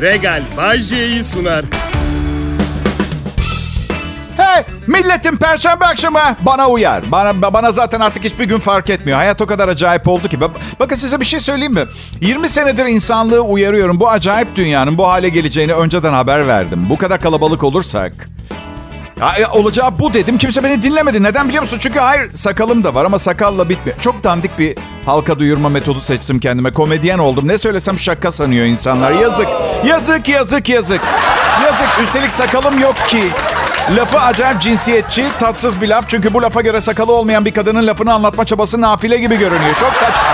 Regal Bajje'yi sunar. Hey milletin perşembe akşamı bana uyar. Bana, bana zaten artık hiçbir gün fark etmiyor. Hayat o kadar acayip oldu ki. Bakın size bir şey söyleyeyim mi? 20 senedir insanlığı uyarıyorum. Bu acayip dünyanın bu hale geleceğini önceden haber verdim. Bu kadar kalabalık olursak ya, olacağı bu dedim. Kimse beni dinlemedi. Neden biliyor musun? Çünkü hayır sakalım da var ama sakalla bitmiyor. Çok dandik bir halka duyurma metodu seçtim kendime. Komedyen oldum. Ne söylesem şaka sanıyor insanlar. Yazık. Yazık, yazık, yazık. Yazık. Üstelik sakalım yok ki. Lafı acayip cinsiyetçi, tatsız bir laf. Çünkü bu lafa göre sakalı olmayan bir kadının lafını anlatma çabası nafile gibi görünüyor. Çok saçma.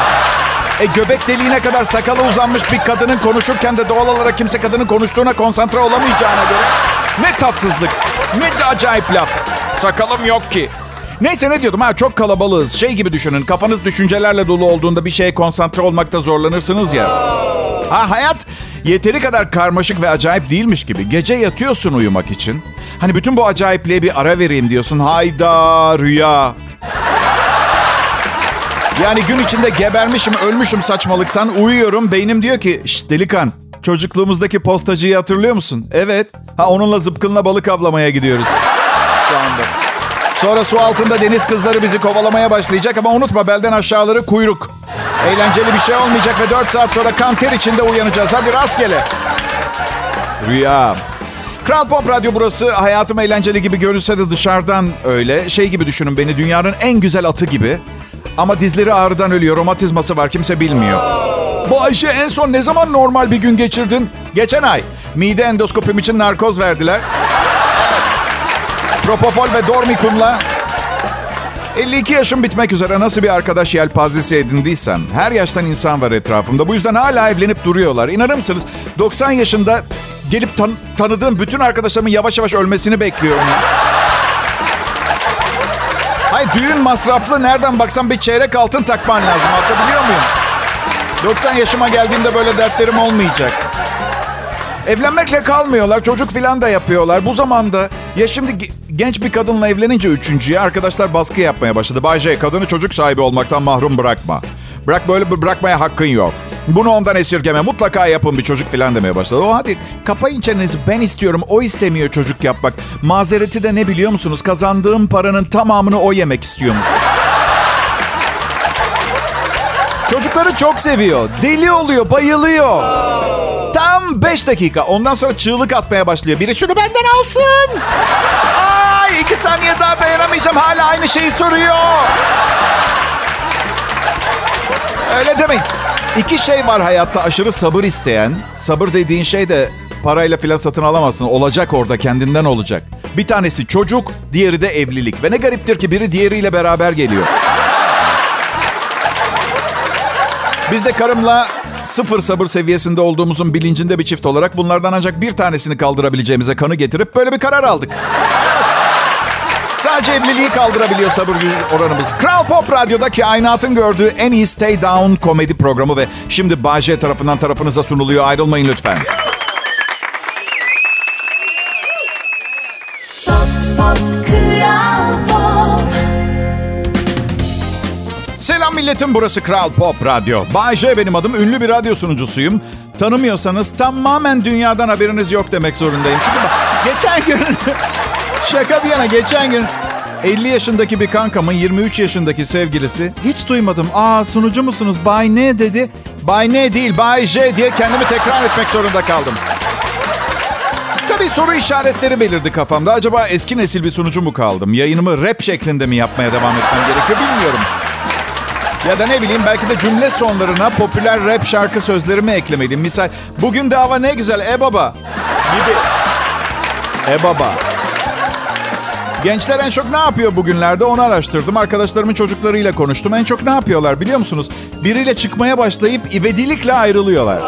E göbek deliğine kadar sakalı uzanmış bir kadının konuşurken de doğal olarak kimse kadının konuştuğuna konsantre olamayacağına göre ne tatsızlık, ne de acayip laf. Sakalım yok ki. Neyse ne diyordum ha çok kalabalığız. Şey gibi düşünün kafanız düşüncelerle dolu olduğunda bir şeye konsantre olmakta zorlanırsınız ya. Ha hayat yeteri kadar karmaşık ve acayip değilmiş gibi. Gece yatıyorsun uyumak için. Hani bütün bu acayipliğe bir ara vereyim diyorsun. Hayda rüya. Yani gün içinde gebermişim, ölmüşüm saçmalıktan. Uyuyorum. Beynim diyor ki, Şşt delikan, çocukluğumuzdaki postacıyı hatırlıyor musun? Evet. Ha onunla zıpkınla balık avlamaya gidiyoruz. Şu anda. Sonra su altında deniz kızları bizi kovalamaya başlayacak ama unutma belden aşağıları kuyruk. Eğlenceli bir şey olmayacak ve 4 saat sonra kanter içinde uyanacağız. Hadi rastgele. Rüya. Kral Pop Radyo burası. Hayatım eğlenceli gibi görünse de dışarıdan öyle. Şey gibi düşünün beni dünyanın en güzel atı gibi. Ama dizleri ağrıdan ölüyor. Romatizması var. Kimse bilmiyor. Bu Ayşe en son ne zaman normal bir gün geçirdin? Geçen ay. Mide endoskopim için narkoz verdiler. Propofol ve Dormikum'la 52 yaşım bitmek üzere nasıl bir arkadaş yelpazesi edindiysem her yaştan insan var etrafımda. Bu yüzden hala evlenip duruyorlar. İnanır mısınız 90 yaşında gelip tan- tanıdığım bütün arkadaşlarımın yavaş yavaş ölmesini bekliyorum. Ya. Hayır düğün masraflı nereden baksan bir çeyrek altın takman lazım. Anlatabiliyor muyum? 90 yaşıma geldiğimde böyle dertlerim olmayacak. Evlenmekle kalmıyorlar. Çocuk filan da yapıyorlar. Bu zamanda ya şimdi genç bir kadınla evlenince üçüncüye arkadaşlar baskı yapmaya başladı. Bay J kadını çocuk sahibi olmaktan mahrum bırakma. Bırak böyle bırakmaya hakkın yok. Bunu ondan esirgeme. Mutlaka yapın bir çocuk filan demeye başladı. O hadi kapayın çenenizi. Ben istiyorum. O istemiyor çocuk yapmak. Mazereti de ne biliyor musunuz? Kazandığım paranın tamamını o yemek istiyorum. Çocukları çok seviyor. Deli oluyor, bayılıyor. Tam 5 dakika. Ondan sonra çığlık atmaya başlıyor. Biri şunu benden alsın. Ay iki saniye daha dayanamayacağım. Hala aynı şeyi soruyor. Öyle demeyin. İki şey var hayatta aşırı sabır isteyen. Sabır dediğin şey de parayla filan satın alamazsın. Olacak orada kendinden olacak. Bir tanesi çocuk, diğeri de evlilik. Ve ne gariptir ki biri diğeriyle beraber geliyor. Biz de karımla sıfır sabır seviyesinde olduğumuzun bilincinde bir çift olarak bunlardan ancak bir tanesini kaldırabileceğimize kanı getirip böyle bir karar aldık. Sadece evliliği kaldırabiliyor sabır oranımız. Kral Pop Radyo'da kainatın gördüğü en iyi Stay Down komedi programı ve şimdi Bahçe tarafından tarafınıza sunuluyor. Ayrılmayın lütfen. Milletim burası Kral Pop Radyo. Bay J benim adım. Ünlü bir radyo sunucusuyum. Tanımıyorsanız tamamen dünyadan haberiniz yok demek zorundayım. Çünkü bak, geçen gün şaka bir yana geçen gün 50 yaşındaki bir kankamın 23 yaşındaki sevgilisi hiç duymadım. Aa sunucu musunuz? Bay ne dedi? Bay ne değil Bay J diye kendimi tekrar etmek zorunda kaldım. Tabii soru işaretleri belirdi kafamda. Acaba eski nesil bir sunucu mu kaldım? Yayınımı rap şeklinde mi yapmaya devam etmem gerekiyor bilmiyorum. Ya da ne bileyim belki de cümle sonlarına popüler rap şarkı sözlerimi eklemeliyim. Misal bugün de hava ne güzel e baba gibi. E baba. Gençler en çok ne yapıyor bugünlerde onu araştırdım. Arkadaşlarımın çocuklarıyla konuştum. En çok ne yapıyorlar biliyor musunuz? Biriyle çıkmaya başlayıp ivedilikle ayrılıyorlar.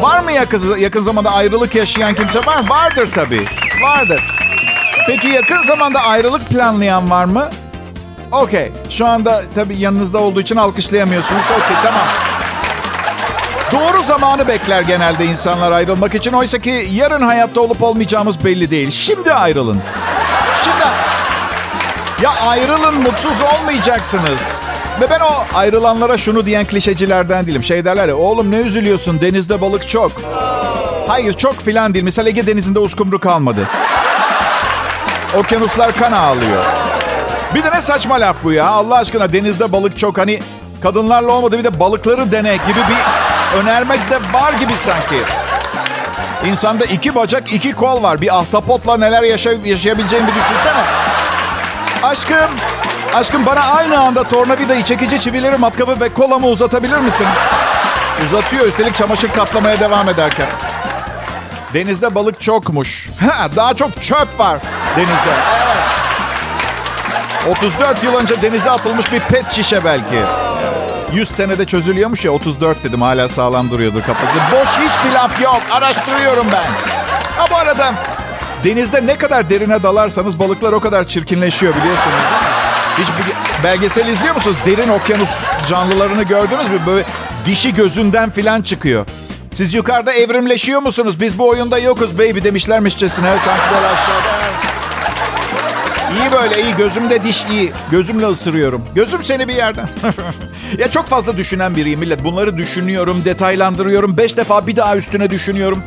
Var mı yakın, yakın zamanda ayrılık yaşayan kimse var? Vardır tabii. Vardır. Peki yakın zamanda ayrılık planlayan var mı? Okey. Şu anda tabii yanınızda olduğu için alkışlayamıyorsunuz. Okey tamam. Doğru zamanı bekler genelde insanlar ayrılmak için. Oysa ki yarın hayatta olup olmayacağımız belli değil. Şimdi ayrılın. Şimdi... Ya ayrılın mutsuz olmayacaksınız. Ve ben o ayrılanlara şunu diyen klişecilerden değilim. Şey derler ya oğlum ne üzülüyorsun denizde balık çok. Hayır çok filan değil. Mesela Ege Denizi'nde uskumru kalmadı. Okyanuslar kan ağlıyor. Bir de ne saçma laf bu ya. Allah aşkına denizde balık çok hani kadınlarla olmadı bir de balıkları dene gibi bir önermek de var gibi sanki. İnsanda iki bacak, iki kol var. Bir ahtapotla neler yaşay- yaşayabileceğini bir düşünsene. Aşkım, aşkım bana aynı anda tornavidayı, çekici çivileri, matkabı ve kolamı uzatabilir misin? Uzatıyor üstelik çamaşır katlamaya devam ederken. Denizde balık çokmuş. Ha, daha çok çöp var denizde. Evet. 34 yıl önce denize atılmış bir pet şişe belki. 100 senede çözülüyormuş ya 34 dedim hala sağlam duruyordur kafası. Boş hiçbir laf yok. Araştırıyorum ben. Ha bu arada denizde ne kadar derine dalarsanız balıklar o kadar çirkinleşiyor biliyorsunuz. Hiçbir belgesel izliyor musunuz? Derin okyanus canlılarını gördünüz mü? Böyle dişi gözünden filan çıkıyor. Siz yukarıda evrimleşiyor musunuz? Biz bu oyunda yokuz baby demişlermişçesine. Sanki böyle aşağıda. İyi böyle iyi. Gözümde diş iyi. Gözümle ısırıyorum. Gözüm seni bir yerden. ya çok fazla düşünen biriyim millet. Bunları düşünüyorum, detaylandırıyorum. Beş defa bir daha üstüne düşünüyorum.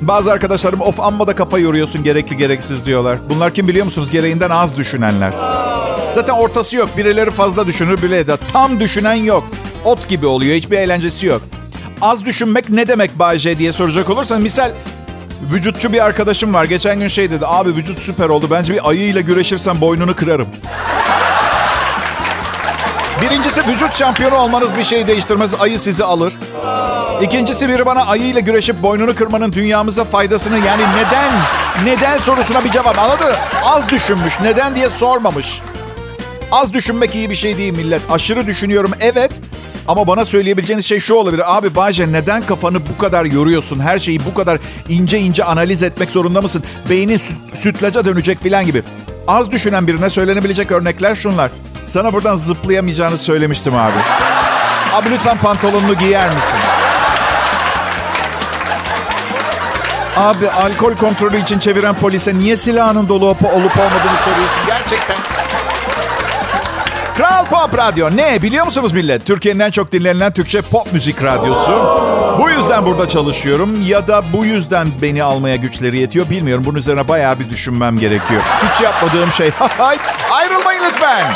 Bazı arkadaşlarım of amma da kafa yoruyorsun gerekli gereksiz diyorlar. Bunlar kim biliyor musunuz? Gereğinden az düşünenler. Zaten ortası yok. Birileri fazla düşünür, birileri de tam düşünen yok. Ot gibi oluyor. Hiçbir eğlencesi yok. Az düşünmek ne demek Bay J diye soracak olursan misal vücutçu bir arkadaşım var. Geçen gün şey dedi. Abi vücut süper oldu. Bence bir ayıyla güreşirsen boynunu kırarım. Birincisi vücut şampiyonu olmanız bir şey değiştirmez. Ayı sizi alır. İkincisi biri bana ayıyla güreşip boynunu kırmanın dünyamıza faydasını yani neden, neden sorusuna bir cevap anladı. Az düşünmüş, neden diye sormamış. Az düşünmek iyi bir şey değil millet. Aşırı düşünüyorum evet. Ama bana söyleyebileceğiniz şey şu olabilir. Abi Bayce neden kafanı bu kadar yoruyorsun? Her şeyi bu kadar ince ince analiz etmek zorunda mısın? Beynin süt, sütlaca dönecek filan gibi. Az düşünen birine söylenebilecek örnekler şunlar. Sana buradan zıplayamayacağını söylemiştim abi. Abi lütfen pantolonunu giyer misin? Abi alkol kontrolü için çeviren polise niye silahının dolu olup olmadığını soruyorsun gerçekten. Kral Pop Radyo ne biliyor musunuz millet? Türkiye'nin en çok dinlenilen Türkçe pop müzik radyosu. Bu yüzden burada çalışıyorum ya da bu yüzden beni almaya güçleri yetiyor bilmiyorum. Bunun üzerine bayağı bir düşünmem gerekiyor. Hiç yapmadığım şey. Ayrılmayın lütfen.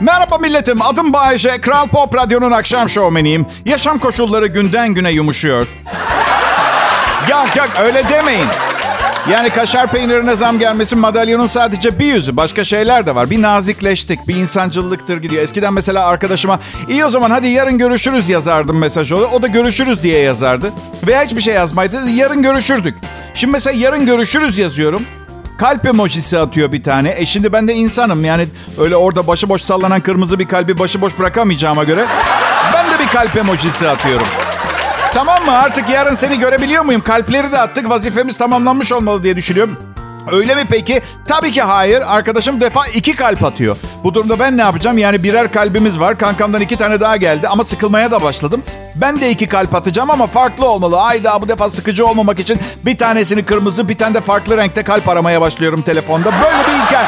Merhaba milletim. Adım Bayece. Kral Pop Radyo'nun akşam şovmeniyim. Yaşam koşulları günden güne yumuşuyor. Yok yok öyle demeyin. Yani kaşar peynirine zam gelmesi madalyonun sadece bir yüzü. Başka şeyler de var. Bir nazikleştik, bir insancıllıktır gidiyor. Eskiden mesela arkadaşıma iyi o zaman hadi yarın görüşürüz yazardım mesaj olur. O da görüşürüz diye yazardı. Veya hiçbir şey yazmaydı. Yarın görüşürdük. Şimdi mesela yarın görüşürüz yazıyorum. Kalp emojisi atıyor bir tane. E şimdi ben de insanım yani öyle orada başıboş sallanan kırmızı bir kalbi başıboş bırakamayacağıma göre ben de bir kalp emojisi atıyorum. Tamam mı? Artık yarın seni görebiliyor muyum? Kalpleri de attık. Vazifemiz tamamlanmış olmalı diye düşünüyorum. Öyle mi peki? Tabii ki hayır. Arkadaşım defa iki kalp atıyor. Bu durumda ben ne yapacağım? Yani birer kalbimiz var. Kankamdan iki tane daha geldi ama sıkılmaya da başladım. Ben de iki kalp atacağım ama farklı olmalı. Ayda bu defa sıkıcı olmamak için bir tanesini kırmızı bir tane de farklı renkte kalp aramaya başlıyorum telefonda. Böyle bir hikaye.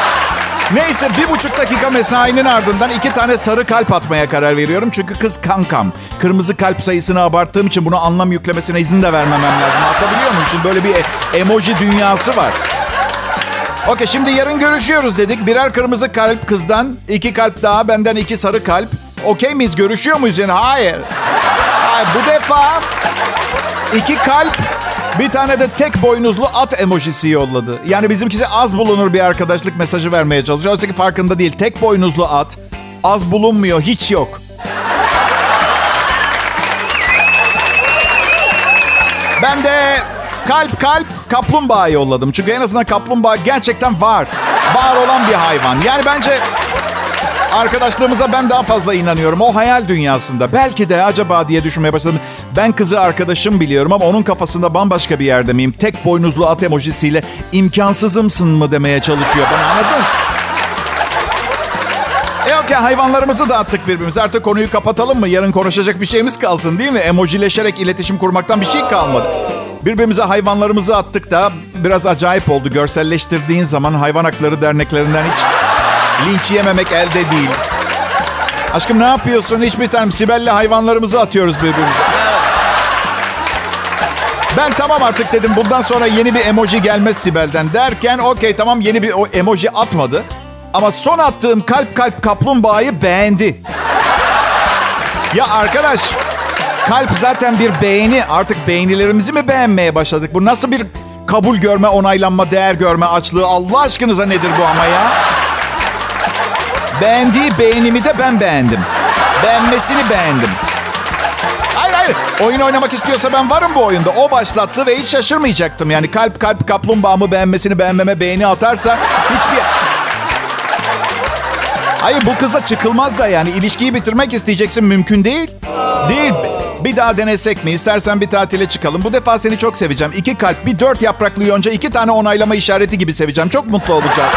Neyse bir buçuk dakika mesainin ardından iki tane sarı kalp atmaya karar veriyorum. Çünkü kız kankam. Kırmızı kalp sayısını abarttığım için bunu anlam yüklemesine izin de vermemem lazım. Atabiliyor muyum? Şimdi böyle bir emoji dünyası var. Okey şimdi yarın görüşüyoruz dedik. Birer kırmızı kalp kızdan, iki kalp daha benden iki sarı kalp. Okey miyiz? Görüşüyor muyuz yani? Hayır. Hayır bu defa iki kalp bir tane de tek boynuzlu at emojisi yolladı. Yani bizimkisi az bulunur bir arkadaşlık mesajı vermeye çalışıyor. Oysa ki farkında değil. Tek boynuzlu at az bulunmuyor. Hiç yok. Ben de kalp kalp kaplumbağa yolladım. Çünkü en azından kaplumbağa gerçekten var. Var olan bir hayvan. Yani bence arkadaşlığımıza ben daha fazla inanıyorum. O hayal dünyasında. Belki de acaba diye düşünmeye başladım. Ben kızı arkadaşım biliyorum ama onun kafasında bambaşka bir yerde miyim? Tek boynuzlu at emojisiyle imkansızımsın mı demeye çalışıyor bana anladın? E yok ya hayvanlarımızı da attık birbirimize. Artık konuyu kapatalım mı? Yarın konuşacak bir şeyimiz kalsın değil mi? Emojileşerek iletişim kurmaktan bir şey kalmadı. Birbirimize hayvanlarımızı attık da biraz acayip oldu. Görselleştirdiğin zaman hayvan hakları derneklerinden hiç Linç yememek elde değil. Aşkım ne yapıyorsun? Hiçbir tane Sibel'le hayvanlarımızı atıyoruz birbirimize. Ben tamam artık dedim bundan sonra yeni bir emoji gelmez Sibel'den derken okey tamam yeni bir o emoji atmadı. Ama son attığım kalp kalp kaplumbağayı beğendi. Ya arkadaş kalp zaten bir beğeni. Artık beğenilerimizi mi beğenmeye başladık? Bu nasıl bir kabul görme, onaylanma, değer görme açlığı? Allah aşkınıza nedir bu ama ya? Beğendiği beğenimi de ben beğendim. Beğenmesini beğendim. Hayır hayır. Oyun oynamak istiyorsa ben varım bu oyunda. O başlattı ve hiç şaşırmayacaktım. Yani kalp kalp kaplumbağamı beğenmesini beğenmeme beğeni atarsa hiçbir... Hayır bu kızla çıkılmaz da yani. ilişkiyi bitirmek isteyeceksin mümkün değil. Değil. Bir daha denesek mi? İstersen bir tatile çıkalım. Bu defa seni çok seveceğim. İki kalp, bir dört yapraklı yonca, iki tane onaylama işareti gibi seveceğim. Çok mutlu olacağız.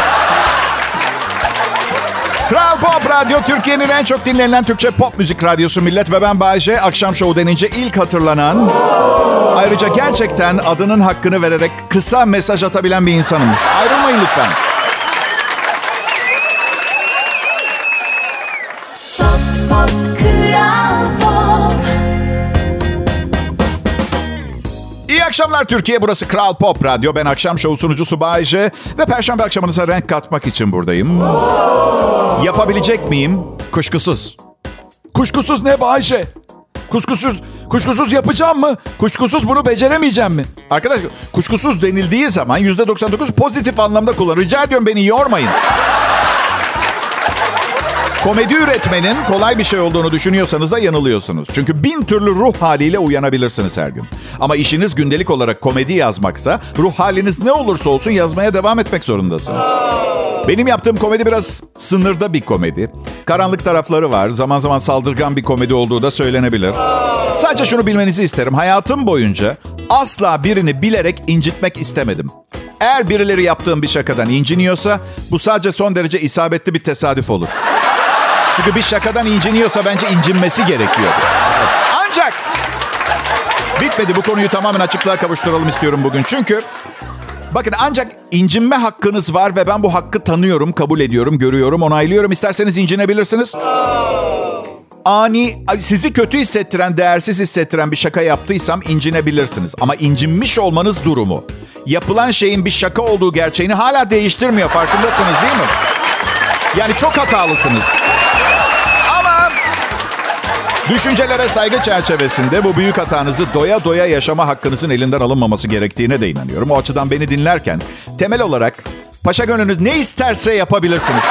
Kral Pop Radyo Türkiye'nin en çok dinlenilen Türkçe pop müzik radyosu millet ve ben Bayece. Akşam şovu denince ilk hatırlanan, ayrıca gerçekten adının hakkını vererek kısa mesaj atabilen bir insanım. Ayrılmayın lütfen. Akşamlar Türkiye. Burası Kral Pop Radyo. Ben akşam şovu sunucusu Bayece. Ve perşembe akşamınıza renk katmak için buradayım. Yapabilecek miyim? Kuşkusuz. Kuşkusuz ne Bayşe? Kuşkusuz, kuşkusuz yapacağım mı? Kuşkusuz bunu beceremeyeceğim mi? Arkadaş kuşkusuz denildiği zaman %99 pozitif anlamda kullan. Rica ediyorum beni yormayın. Komedi üretmenin kolay bir şey olduğunu düşünüyorsanız da yanılıyorsunuz. Çünkü bin türlü ruh haliyle uyanabilirsiniz her gün. Ama işiniz gündelik olarak komedi yazmaksa ruh haliniz ne olursa olsun yazmaya devam etmek zorundasınız. Benim yaptığım komedi biraz sınırda bir komedi. Karanlık tarafları var. Zaman zaman saldırgan bir komedi olduğu da söylenebilir. Sadece şunu bilmenizi isterim. Hayatım boyunca asla birini bilerek incitmek istemedim. Eğer birileri yaptığım bir şakadan inciniyorsa bu sadece son derece isabetli bir tesadüf olur. Çünkü bir şakadan inciniyorsa bence incinmesi gerekiyor. Ancak bitmedi bu konuyu tamamen açıklığa kavuşturalım istiyorum bugün. Çünkü bakın ancak incinme hakkınız var ve ben bu hakkı tanıyorum, kabul ediyorum, görüyorum, onaylıyorum. İsterseniz incinebilirsiniz. Ani, sizi kötü hissettiren, değersiz hissettiren bir şaka yaptıysam incinebilirsiniz. Ama incinmiş olmanız durumu, yapılan şeyin bir şaka olduğu gerçeğini hala değiştirmiyor. Farkındasınız değil mi? Yani çok hatalısınız. Düşüncelere saygı çerçevesinde bu büyük hatanızı doya doya yaşama hakkınızın elinden alınmaması gerektiğine de inanıyorum. O açıdan beni dinlerken temel olarak paşa gönlünüz ne isterse yapabilirsiniz.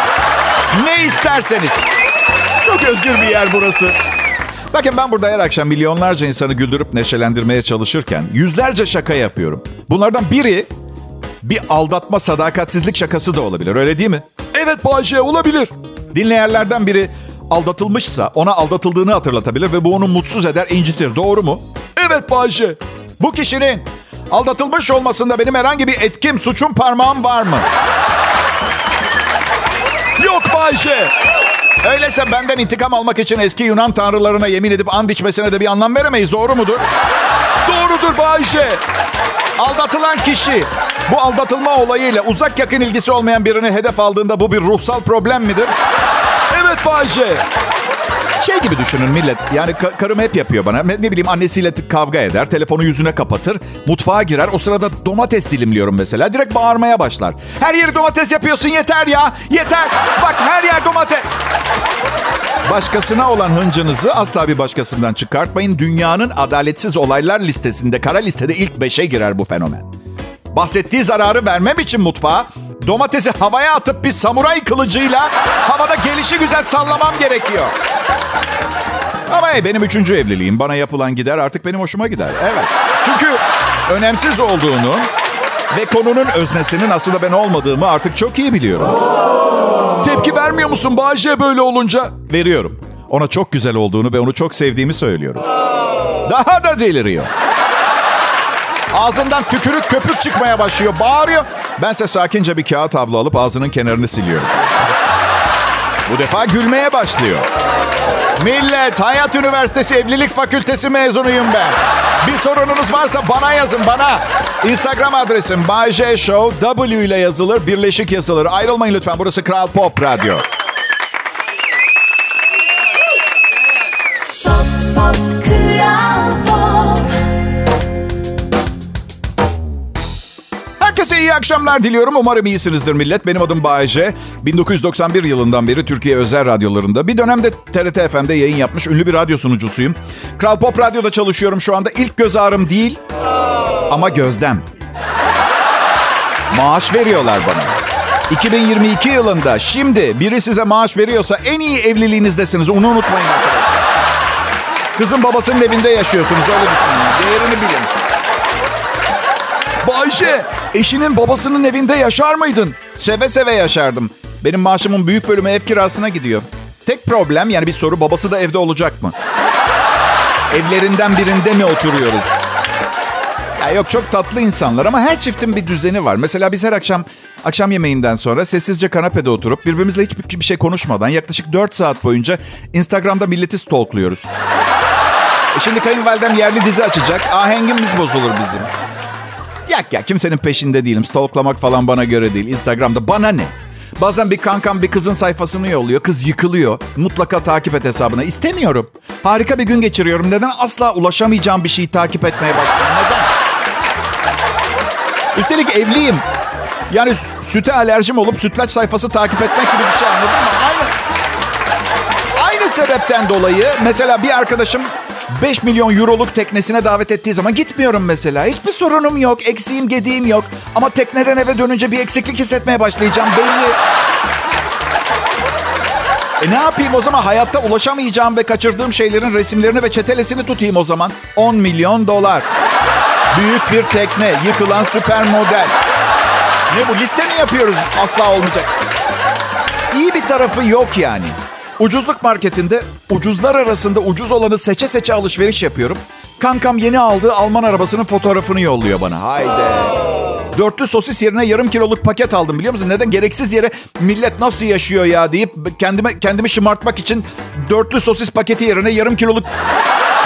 Ne isterseniz. Çok özgür bir yer burası. Bakın ben burada her akşam milyonlarca insanı güldürüp neşelendirmeye çalışırken yüzlerce şaka yapıyorum. Bunlardan biri bir aldatma sadakatsizlik şakası da olabilir öyle değil mi? Evet Bayşe olabilir. Dinleyenlerden biri aldatılmışsa ona aldatıldığını hatırlatabilir ve bu onu mutsuz eder, incitir. Doğru mu? Evet Bayşe. Bu kişinin aldatılmış olmasında benim herhangi bir etkim, suçum, parmağım var mı? Yok Bayşe. Öyleyse benden intikam almak için eski Yunan tanrılarına yemin edip and içmesine de bir anlam veremeyiz. Doğru mudur? Doğrudur Bayşe. Aldatılan kişi bu aldatılma olayıyla uzak yakın ilgisi olmayan birini hedef aldığında bu bir ruhsal problem midir? Evet Bayşe. Şey gibi düşünün millet. Yani ka- karım hep yapıyor bana. Ne bileyim annesiyle kavga eder. Telefonu yüzüne kapatır. Mutfağa girer. O sırada domates dilimliyorum mesela. Direkt bağırmaya başlar. Her yeri domates yapıyorsun yeter ya. Yeter. Bak her yer domates. Başkasına olan hıncınızı asla bir başkasından çıkartmayın. Dünyanın adaletsiz olaylar listesinde, kara listede ilk beşe girer bu fenomen. Bahsettiği zararı vermem için mutfağa domatesi havaya atıp bir samuray kılıcıyla havada gelişi güzel sallamam gerekiyor. Ama hey, benim üçüncü evliliğim. Bana yapılan gider artık benim hoşuma gider. Evet. Çünkü önemsiz olduğunu ve konunun öznesinin aslında ben olmadığımı artık çok iyi biliyorum. Tepki vermiyor musun Bayşe böyle olunca? Veriyorum. Ona çok güzel olduğunu ve onu çok sevdiğimi söylüyorum. Daha da deliriyor. Ağzından tükürük köpük çıkmaya başlıyor. Bağırıyor. Bense sakince bir kağıt havlu alıp ağzının kenarını siliyorum. Bu defa gülmeye başlıyor. Millet, Hayat Üniversitesi Evlilik Fakültesi mezunuyum ben. Bir sorununuz varsa bana yazın, bana. Instagram adresim Bay J Show, W ile yazılır, birleşik yazılır. Ayrılmayın lütfen, burası Kral Pop Radyo. Herkese iyi akşamlar diliyorum. Umarım iyisinizdir millet. Benim adım Bayece. 1991 yılından beri Türkiye özel radyolarında bir dönemde TRT FM'de yayın yapmış ünlü bir radyo sunucusuyum. Kral Pop Radyo'da çalışıyorum şu anda. İlk göz ağrım değil ama gözlem. Maaş veriyorlar bana. 2022 yılında şimdi biri size maaş veriyorsa en iyi evliliğinizdesiniz. Onu unutmayın arkadaşlar. Kızın babasının evinde yaşıyorsunuz öyle düşünün. Değerini bilin. Bayşe, eşinin babasının evinde yaşar mıydın? Seve seve yaşardım. Benim maaşımın büyük bölümü ev kirasına gidiyor. Tek problem yani bir soru babası da evde olacak mı? Evlerinden birinde mi oturuyoruz? Ya yok çok tatlı insanlar ama her çiftin bir düzeni var. Mesela biz her akşam akşam yemeğinden sonra sessizce kanepede oturup birbirimizle hiçbir bir şey konuşmadan yaklaşık 4 saat boyunca Instagram'da milleti stalkluyoruz. E şimdi kayınvalidem yerli dizi açacak. Ahengimiz bozulur bizim. Yak ya kimsenin peşinde değilim. Stalklamak falan bana göre değil. Instagram'da bana ne? Bazen bir kankam bir kızın sayfasını yolluyor. Kız yıkılıyor. Mutlaka takip et hesabına. İstemiyorum. Harika bir gün geçiriyorum. Neden asla ulaşamayacağım bir şeyi takip etmeye başladım? Neden? Üstelik evliyim. Yani sü- süte alerjim olup sütlaç sayfası takip etmek gibi bir şey anladın mı? Aynı, aynı sebepten dolayı mesela bir arkadaşım 5 milyon euroluk teknesine davet ettiği zaman gitmiyorum mesela. Hiçbir sorunum yok, eksiğim gediğim yok. Ama tekneden eve dönünce bir eksiklik hissetmeye başlayacağım belli. E ne yapayım o zaman? Hayatta ulaşamayacağım ve kaçırdığım şeylerin resimlerini ve çetelesini tutayım o zaman. 10 milyon dolar. Büyük bir tekne, yıkılan süper model. Ne bu liste mi yapıyoruz? Asla olmayacak. İyi bir tarafı yok yani. Ucuzluk marketinde ucuzlar arasında ucuz olanı seçe seçe alışveriş yapıyorum. Kankam yeni aldığı Alman arabasının fotoğrafını yolluyor bana. Haydi. Dörtlü sosis yerine yarım kiloluk paket aldım biliyor musun? Neden? Gereksiz yere millet nasıl yaşıyor ya deyip kendime kendimi şımartmak için dörtlü sosis paketi yerine yarım kiloluk...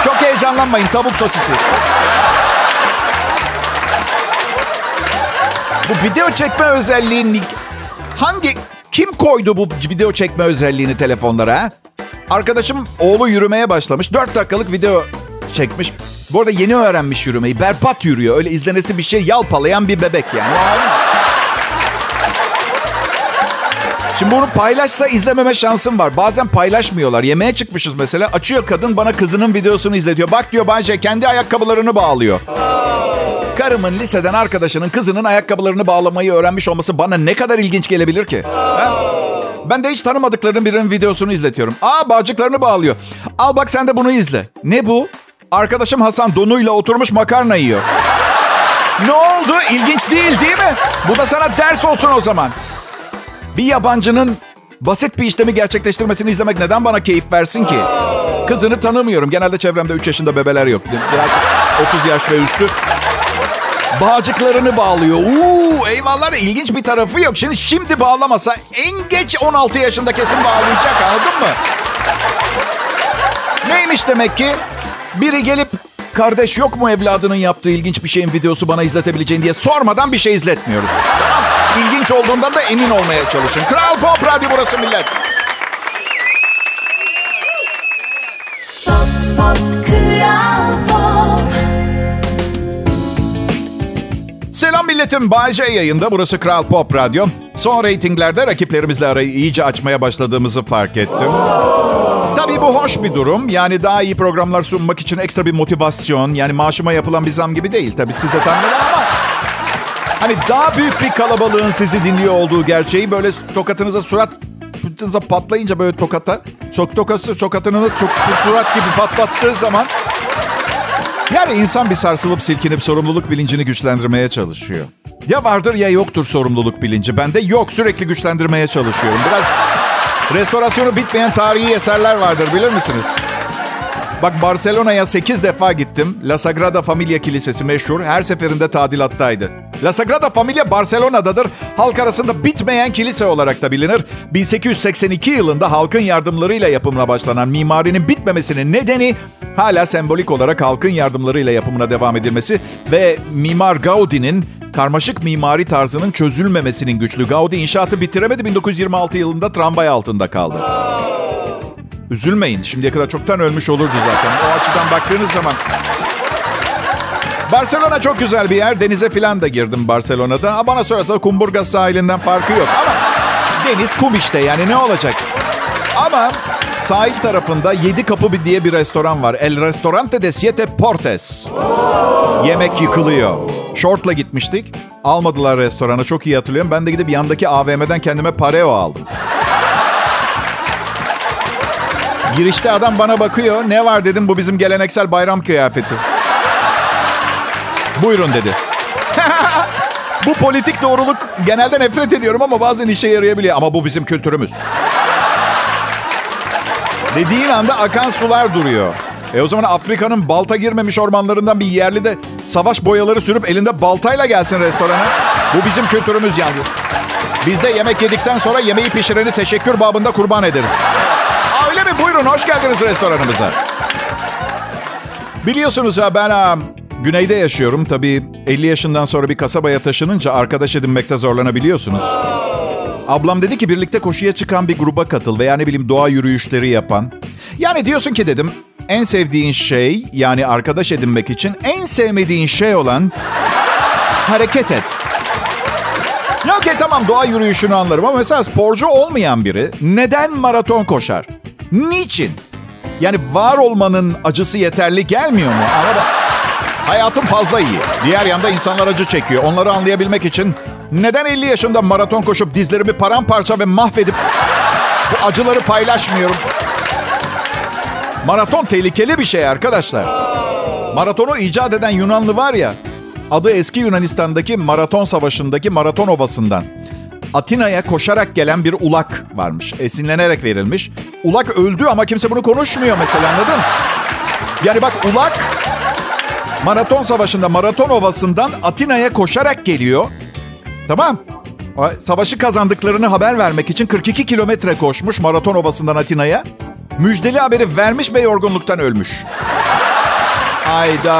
Çok heyecanlanmayın tavuk sosisi. Bu video çekme özelliğini hangi kim koydu bu video çekme özelliğini telefonlara? ha? Arkadaşım oğlu yürümeye başlamış. 4 dakikalık video çekmiş. Bu arada yeni öğrenmiş yürümeyi. Berbat yürüyor. Öyle izlenesi bir şey yalpalayan bir bebek yani. Şimdi bunu paylaşsa izlememe şansım var. Bazen paylaşmıyorlar. Yemeğe çıkmışız mesela. Açıyor kadın bana kızının videosunu izletiyor. Bak diyor bence kendi ayakkabılarını bağlıyor. Karımın liseden arkadaşının kızının ayakkabılarını bağlamayı öğrenmiş olması bana ne kadar ilginç gelebilir ki? Ha? Ben de hiç tanımadıklarının birinin videosunu izletiyorum. Aa bağcıklarını bağlıyor. Al bak sen de bunu izle. Ne bu? Arkadaşım Hasan donuyla oturmuş makarna yiyor. Ne oldu? İlginç değil değil mi? Bu da sana ders olsun o zaman. Bir yabancının basit bir işlemi gerçekleştirmesini izlemek neden bana keyif versin ki? Kızını tanımıyorum. Genelde çevremde 3 yaşında bebeler yok. Biraz 30 yaş ve üstü. Bağcıklarını bağlıyor. Uuu eyvallah da ilginç bir tarafı yok. Şimdi şimdi bağlamasa en geç 16 yaşında kesin bağlayacak anladın mı? Neymiş demek ki? Biri gelip kardeş yok mu evladının yaptığı ilginç bir şeyin videosu bana izletebileceğin diye sormadan bir şey izletmiyoruz. İlginç olduğundan da emin olmaya çalışın. Kral Pop Radyo burası millet. Selam milletim. Bay J yayında. Burası Kral Pop Radyo. Son reytinglerde rakiplerimizle arayı iyice açmaya başladığımızı fark ettim. Tabii bu hoş bir durum. Yani daha iyi programlar sunmak için ekstra bir motivasyon. Yani maaşıma yapılan bir zam gibi değil. Tabii siz de tahmin ama... Hani daha büyük bir kalabalığın sizi dinliyor olduğu gerçeği böyle tokatınıza surat suratınıza patlayınca böyle tokata çok tokası tokatını çok surat gibi patlattığı zaman yani insan bir sarsılıp silkinip sorumluluk bilincini güçlendirmeye çalışıyor. Ya vardır ya yoktur sorumluluk bilinci. Bende yok sürekli güçlendirmeye çalışıyorum. Biraz restorasyonu bitmeyen tarihi eserler vardır bilir misiniz? Bak Barcelona'ya 8 defa gittim. La Sagrada Familia Kilisesi meşhur. Her seferinde tadilattaydı. La Sagrada Familia Barcelona'dadır. Halk arasında bitmeyen kilise olarak da bilinir. 1882 yılında halkın yardımlarıyla yapımına başlanan mimarinin bitmemesinin nedeni hala sembolik olarak halkın yardımlarıyla yapımına devam edilmesi ve mimar Gaudi'nin karmaşık mimari tarzının çözülmemesinin güçlü. Gaudi inşaatı bitiremedi 1926 yılında tramvay altında kaldı. Üzülmeyin. Şimdiye kadar çoktan ölmüş olurdu zaten. O açıdan baktığınız zaman. Barcelona çok güzel bir yer. Denize falan da girdim Barcelona'da. Bana sorarsa Kumburgaz sahilinden farkı yok. Ama deniz kum işte yani ne olacak? Ama sahil tarafında Yedi Kapı diye bir restoran var. El Restaurante de Siete Portes. Yemek yıkılıyor. Short'la gitmiştik. Almadılar restorana çok iyi hatırlıyorum. Ben de gidip yandaki AVM'den kendime pareo aldım. Girişte adam bana bakıyor. Ne var dedim bu bizim geleneksel bayram kıyafeti. Buyurun dedi. bu politik doğruluk genelde nefret ediyorum ama bazen işe yarayabiliyor. Ama bu bizim kültürümüz. Dediğin anda akan sular duruyor. E o zaman Afrika'nın balta girmemiş ormanlarından bir yerli de savaş boyaları sürüp elinde baltayla gelsin restorana. Bu bizim kültürümüz yani. Biz de yemek yedikten sonra yemeği pişireni teşekkür babında kurban ederiz. Aa, öyle mi? Buyurun hoş geldiniz restoranımıza. Biliyorsunuz ya ben güneyde yaşıyorum. Tabii 50 yaşından sonra bir kasabaya taşınınca arkadaş edinmekte zorlanabiliyorsunuz. Ablam dedi ki birlikte koşuya çıkan bir gruba katıl veya ne bileyim doğa yürüyüşleri yapan. Yani diyorsun ki dedim en sevdiğin şey yani arkadaş edinmek için en sevmediğin şey olan hareket et. Ya okey tamam doğa yürüyüşünü anlarım ama mesela sporcu olmayan biri neden maraton koşar? Niçin? Yani var olmanın acısı yeterli gelmiyor mu? Anladın? Hayatım fazla iyi. Diğer yanda insanlar acı çekiyor. Onları anlayabilmek için neden 50 yaşında maraton koşup dizlerimi paramparça ve mahvedip bu acıları paylaşmıyorum? Maraton tehlikeli bir şey arkadaşlar. Maratonu icat eden Yunanlı var ya, adı eski Yunanistan'daki Maraton Savaşı'ndaki Maraton Ovası'ndan. Atina'ya koşarak gelen bir ulak varmış. Esinlenerek verilmiş. Ulak öldü ama kimse bunu konuşmuyor mesela anladın? Yani bak ulak Maraton Savaşı'nda Maraton Ovası'ndan Atina'ya koşarak geliyor. Tamam. Savaşı kazandıklarını haber vermek için 42 kilometre koşmuş Maraton Ovası'ndan Atina'ya. Müjdeli haberi vermiş ve yorgunluktan ölmüş. Hayda.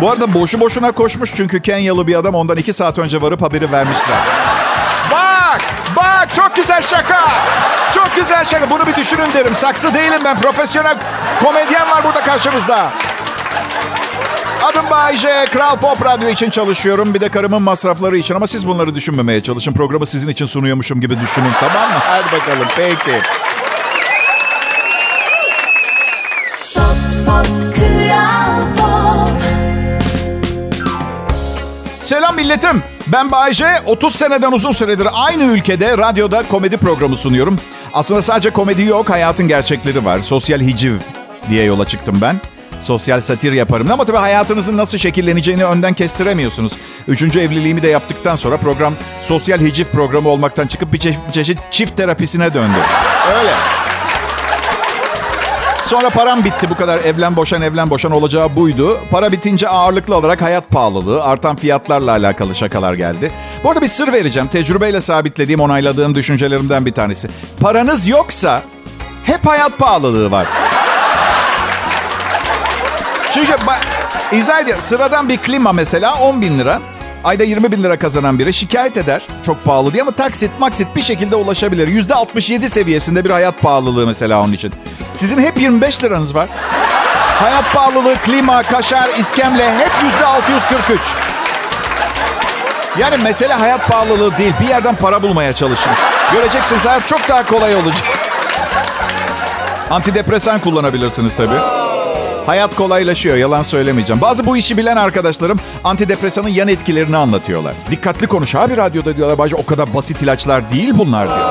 Bu arada boşu boşuna koşmuş çünkü Kenyalı bir adam ondan iki saat önce varıp haberi vermişler. Bak! Bak! Çok güzel şaka! Çok güzel şaka. Bunu bir düşünün derim. Saksı değilim ben. Profesyonel komedyen var burada karşımızda. Adım Bayce. Kral Pop Radyo için çalışıyorum. Bir de karımın masrafları için. Ama siz bunları düşünmemeye çalışın. Programı sizin için sunuyormuşum gibi düşünün. Tamam mı? Hadi bakalım. Peki. Pop Pop Kral Pop Selam milletim. Ben Bayce. 30 seneden uzun süredir aynı ülkede radyoda komedi programı sunuyorum. Aslında sadece komedi yok, hayatın gerçekleri var. Sosyal hiciv diye yola çıktım ben. Sosyal satir yaparım ama tabii hayatınızın nasıl şekilleneceğini önden kestiremiyorsunuz. Üçüncü evliliğimi de yaptıktan sonra program sosyal hiciv programı olmaktan çıkıp bir çeşit, çeşit çift terapisine döndü. Öyle. Sonra param bitti bu kadar evlen boşan evlen boşan olacağı buydu. Para bitince ağırlıklı olarak hayat pahalılığı, artan fiyatlarla alakalı şakalar geldi. Bu arada bir sır vereceğim. Tecrübeyle sabitlediğim, onayladığım düşüncelerimden bir tanesi. Paranız yoksa hep hayat pahalılığı var. Çünkü ba- izah ediyorum. Sıradan bir klima mesela 10 bin lira. Ayda 20 bin lira kazanan biri şikayet eder. Çok pahalı diye ama taksit maksit bir şekilde ulaşabilir. Yüzde 67 seviyesinde bir hayat pahalılığı mesela onun için. Sizin hep 25 liranız var. Hayat pahalılığı, klima, kaşar, iskemle hep yüzde 643. Yani mesele hayat pahalılığı değil. Bir yerden para bulmaya çalışın. Göreceksiniz hayat çok daha kolay olacak. Antidepresan kullanabilirsiniz tabii. Hayat kolaylaşıyor, yalan söylemeyeceğim. Bazı bu işi bilen arkadaşlarım antidepresanın yan etkilerini anlatıyorlar. Dikkatli konuş abi radyoda diyorlar. Bence o kadar basit ilaçlar değil bunlar diyor.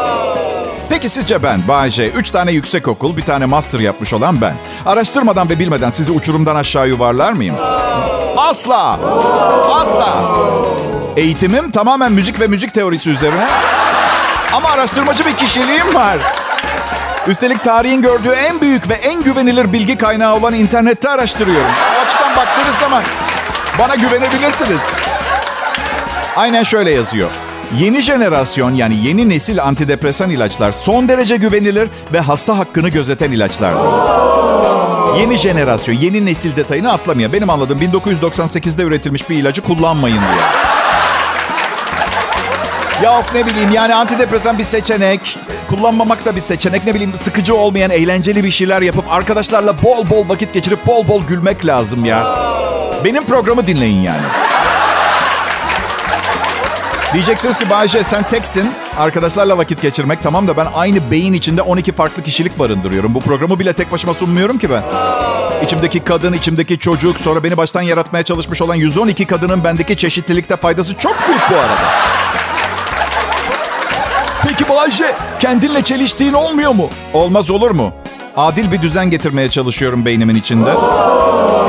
Peki sizce ben, Bayce, üç tane yüksek okul, bir tane master yapmış olan ben. Araştırmadan ve bilmeden sizi uçurumdan aşağı yuvarlar mıyım? Asla! Asla! Eğitimim tamamen müzik ve müzik teorisi üzerine. Ama araştırmacı bir kişiliğim var. Üstelik tarihin gördüğü en büyük ve en güvenilir bilgi kaynağı olan internette araştırıyorum. O açıdan baktığınız zaman Bana güvenebilirsiniz. Aynen şöyle yazıyor. Yeni jenerasyon yani yeni nesil antidepresan ilaçlar son derece güvenilir ve hasta hakkını gözeten ilaçlardır. Yeni jenerasyon, yeni nesil detayını atlamıyor. Benim anladığım 1998'de üretilmiş bir ilacı kullanmayın diyor. Ya of ne bileyim yani antidepresan bir seçenek. Kullanmamak da bir seçenek. Ne bileyim sıkıcı olmayan eğlenceli bir şeyler yapıp arkadaşlarla bol bol vakit geçirip bol bol gülmek lazım ya. Benim programı dinleyin yani. Diyeceksiniz ki Bayce sen teksin. Arkadaşlarla vakit geçirmek tamam da ben aynı beyin içinde 12 farklı kişilik barındırıyorum. Bu programı bile tek başıma sunmuyorum ki ben. İçimdeki kadın, içimdeki çocuk, sonra beni baştan yaratmaya çalışmış olan 112 kadının bendeki çeşitlilikte faydası çok büyük bu arada. Bayce kendinle çeliştiğin olmuyor mu? Olmaz olur mu? Adil bir düzen getirmeye çalışıyorum beynimin içinde.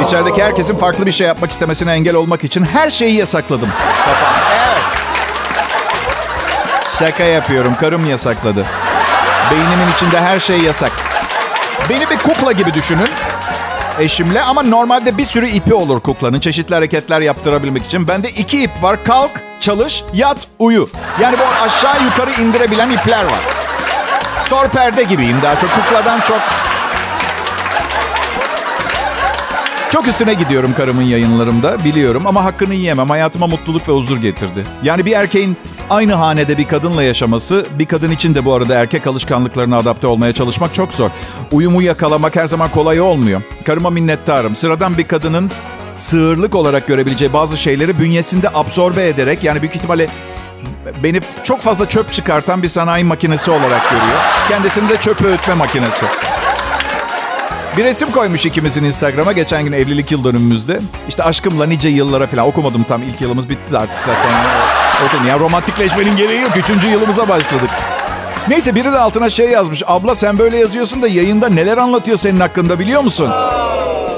İçerideki herkesin farklı bir şey yapmak istemesine engel olmak için her şeyi yasakladım. Evet. Şaka yapıyorum. Karım yasakladı. Beynimin içinde her şey yasak. Beni bir kukla gibi düşünün. Eşimle ama normalde bir sürü ipi olur kuklanın. Çeşitli hareketler yaptırabilmek için. Bende iki ip var. Kalk, çalış, yat, uyu. Yani bu aşağı yukarı indirebilen ipler var. Store perde gibiyim daha çok. Kukladan çok. Çok üstüne gidiyorum karımın yayınlarımda biliyorum ama hakkını yiyemem. Hayatıma mutluluk ve huzur getirdi. Yani bir erkeğin aynı hanede bir kadınla yaşaması, bir kadın için de bu arada erkek alışkanlıklarına adapte olmaya çalışmak çok zor. Uyumu yakalamak her zaman kolay olmuyor. Karıma minnettarım. Sıradan bir kadının sığırlık olarak görebileceği bazı şeyleri bünyesinde absorbe ederek yani büyük ihtimalle beni çok fazla çöp çıkartan bir sanayi makinesi olarak görüyor. Kendisini de çöp öğütme makinesi. Bir resim koymuş ikimizin Instagram'a geçen gün evlilik yıl dönümümüzde. İşte aşkımla nice yıllara falan okumadım tam ilk yılımız bitti artık zaten. Okudum ya romantikleşmenin gereği yok. Üçüncü yılımıza başladık. Neyse biri de altına şey yazmış. Abla sen böyle yazıyorsun da yayında neler anlatıyor senin hakkında biliyor musun?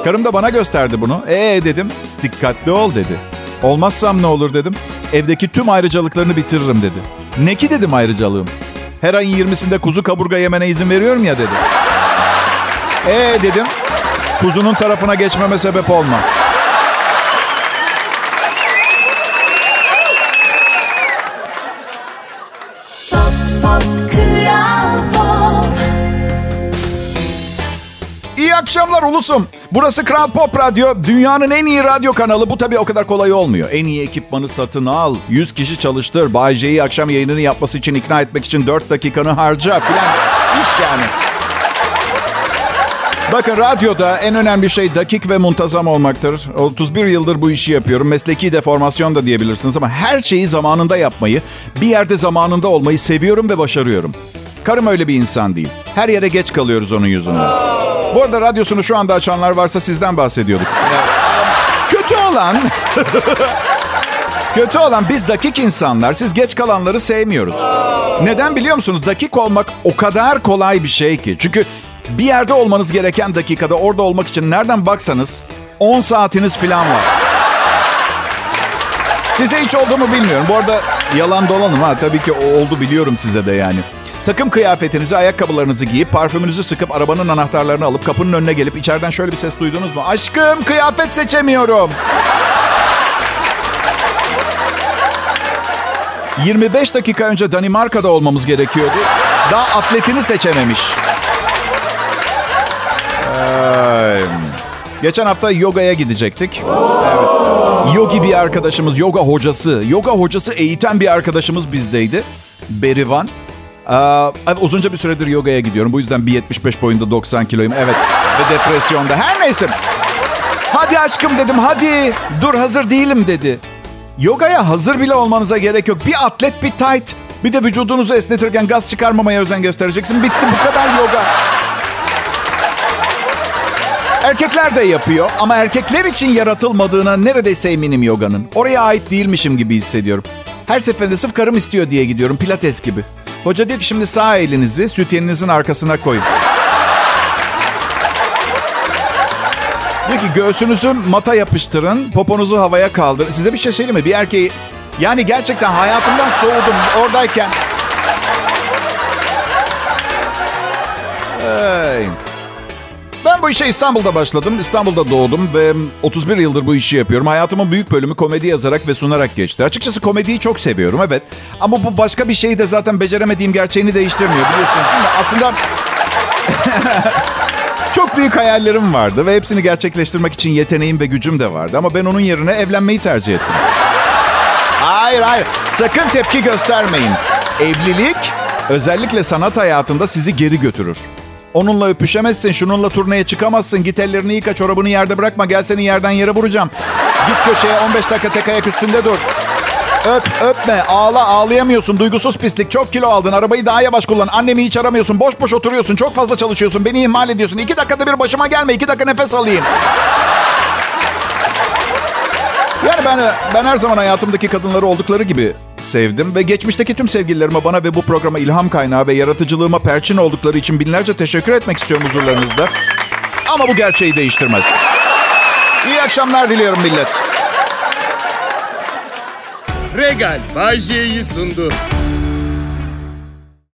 Karım da bana gösterdi bunu. Ee dedim. Dikkatli ol dedi. Olmazsam ne olur dedim. Evdeki tüm ayrıcalıklarını bitiririm dedi. Ne ki dedim ayrıcalığım. Her ayın 20'sinde kuzu kaburga yemene izin veriyorum ya dedi. Ee dedim. Kuzunun tarafına geçmeme sebep olma. Akşamlar ulusum. Burası Kral Pop Radyo. Dünyanın en iyi radyo kanalı. Bu tabii o kadar kolay olmuyor. En iyi ekipmanı satın al. 100 kişi çalıştır. Bay J'yi akşam yayınını yapması için ikna etmek için 4 dakikanı harca filan. İş yani. Bakın radyoda en önemli şey dakik ve muntazam olmaktır. 31 yıldır bu işi yapıyorum. Mesleki deformasyon da diyebilirsiniz ama her şeyi zamanında yapmayı, bir yerde zamanında olmayı seviyorum ve başarıyorum. Karım öyle bir insan değil. Her yere geç kalıyoruz onun yüzünden. Bu arada radyosunu şu anda açanlar varsa sizden bahsediyorduk. Kötü olan... Kötü olan biz dakik insanlar, siz geç kalanları sevmiyoruz. Neden biliyor musunuz? Dakik olmak o kadar kolay bir şey ki. Çünkü bir yerde olmanız gereken dakikada orada olmak için nereden baksanız 10 saatiniz falan var. Size hiç oldu mu bilmiyorum. Bu arada yalan dolanım ha. Tabii ki oldu biliyorum size de yani. Takım kıyafetinizi, ayakkabılarınızı giyip, parfümünüzü sıkıp, arabanın anahtarlarını alıp, kapının önüne gelip içeriden şöyle bir ses duydunuz mu? Aşkım kıyafet seçemiyorum. 25 dakika önce Danimarka'da olmamız gerekiyordu. Daha atletini seçememiş. Ay. Geçen hafta yogaya gidecektik. Evet. Yogi bir arkadaşımız, yoga hocası, yoga hocası eğiten bir arkadaşımız bizdeydi. Berivan. Aa, uzunca bir süredir yogaya gidiyorum. Bu yüzden 1.75 boyunda 90 kiloyum. Evet. Ve depresyonda. Her neyse. Hadi aşkım dedim hadi. Dur hazır değilim dedi. Yogaya hazır bile olmanıza gerek yok. Bir atlet bir tight. Bir de vücudunuzu esnetirken gaz çıkarmamaya özen göstereceksin. Bitti bu kadar yoga. Erkekler de yapıyor ama erkekler için yaratılmadığına neredeyse eminim yoganın. Oraya ait değilmişim gibi hissediyorum. Her seferinde sırf karım istiyor diye gidiyorum pilates gibi. Hoca diyor ki şimdi sağ elinizi sütyeninizin arkasına koyun. Diyor ki göğsünüzü mata yapıştırın, poponuzu havaya kaldırın. Size bir şey söyleyeyim mi? Bir erkeği yani gerçekten hayatımdan soğudum oradayken. Hey. Ben bu işe İstanbul'da başladım. İstanbul'da doğdum ve 31 yıldır bu işi yapıyorum. Hayatımın büyük bölümü komedi yazarak ve sunarak geçti. Açıkçası komediyi çok seviyorum evet. Ama bu başka bir şeyi de zaten beceremediğim gerçeğini değiştirmiyor biliyorsun. Aslında çok büyük hayallerim vardı ve hepsini gerçekleştirmek için yeteneğim ve gücüm de vardı. Ama ben onun yerine evlenmeyi tercih ettim. Hayır hayır sakın tepki göstermeyin. Evlilik özellikle sanat hayatında sizi geri götürür. Onunla öpüşemezsin, şununla turneye çıkamazsın. Git ellerini yıka, çorabını yerde bırakma. Gel seni yerden yere vuracağım. Git köşeye 15 dakika tek ayak üstünde dur. Öp, öpme, ağla, ağlayamıyorsun. Duygusuz pislik. Çok kilo aldın. Arabayı daha yavaş kullan. Annemi hiç aramıyorsun. Boş boş oturuyorsun. Çok fazla çalışıyorsun. Beni ihmal ediyorsun. İki dakikada bir başıma gelme. İki dakika nefes alayım. Ben ben her zaman hayatımdaki kadınları oldukları gibi sevdim ve geçmişteki tüm sevgililerime bana ve bu programa ilham kaynağı ve yaratıcılığıma perçin oldukları için binlerce teşekkür etmek istiyorum huzurlarınızda. Ama bu gerçeği değiştirmez. İyi akşamlar diliyorum millet. Regal Bay sundu.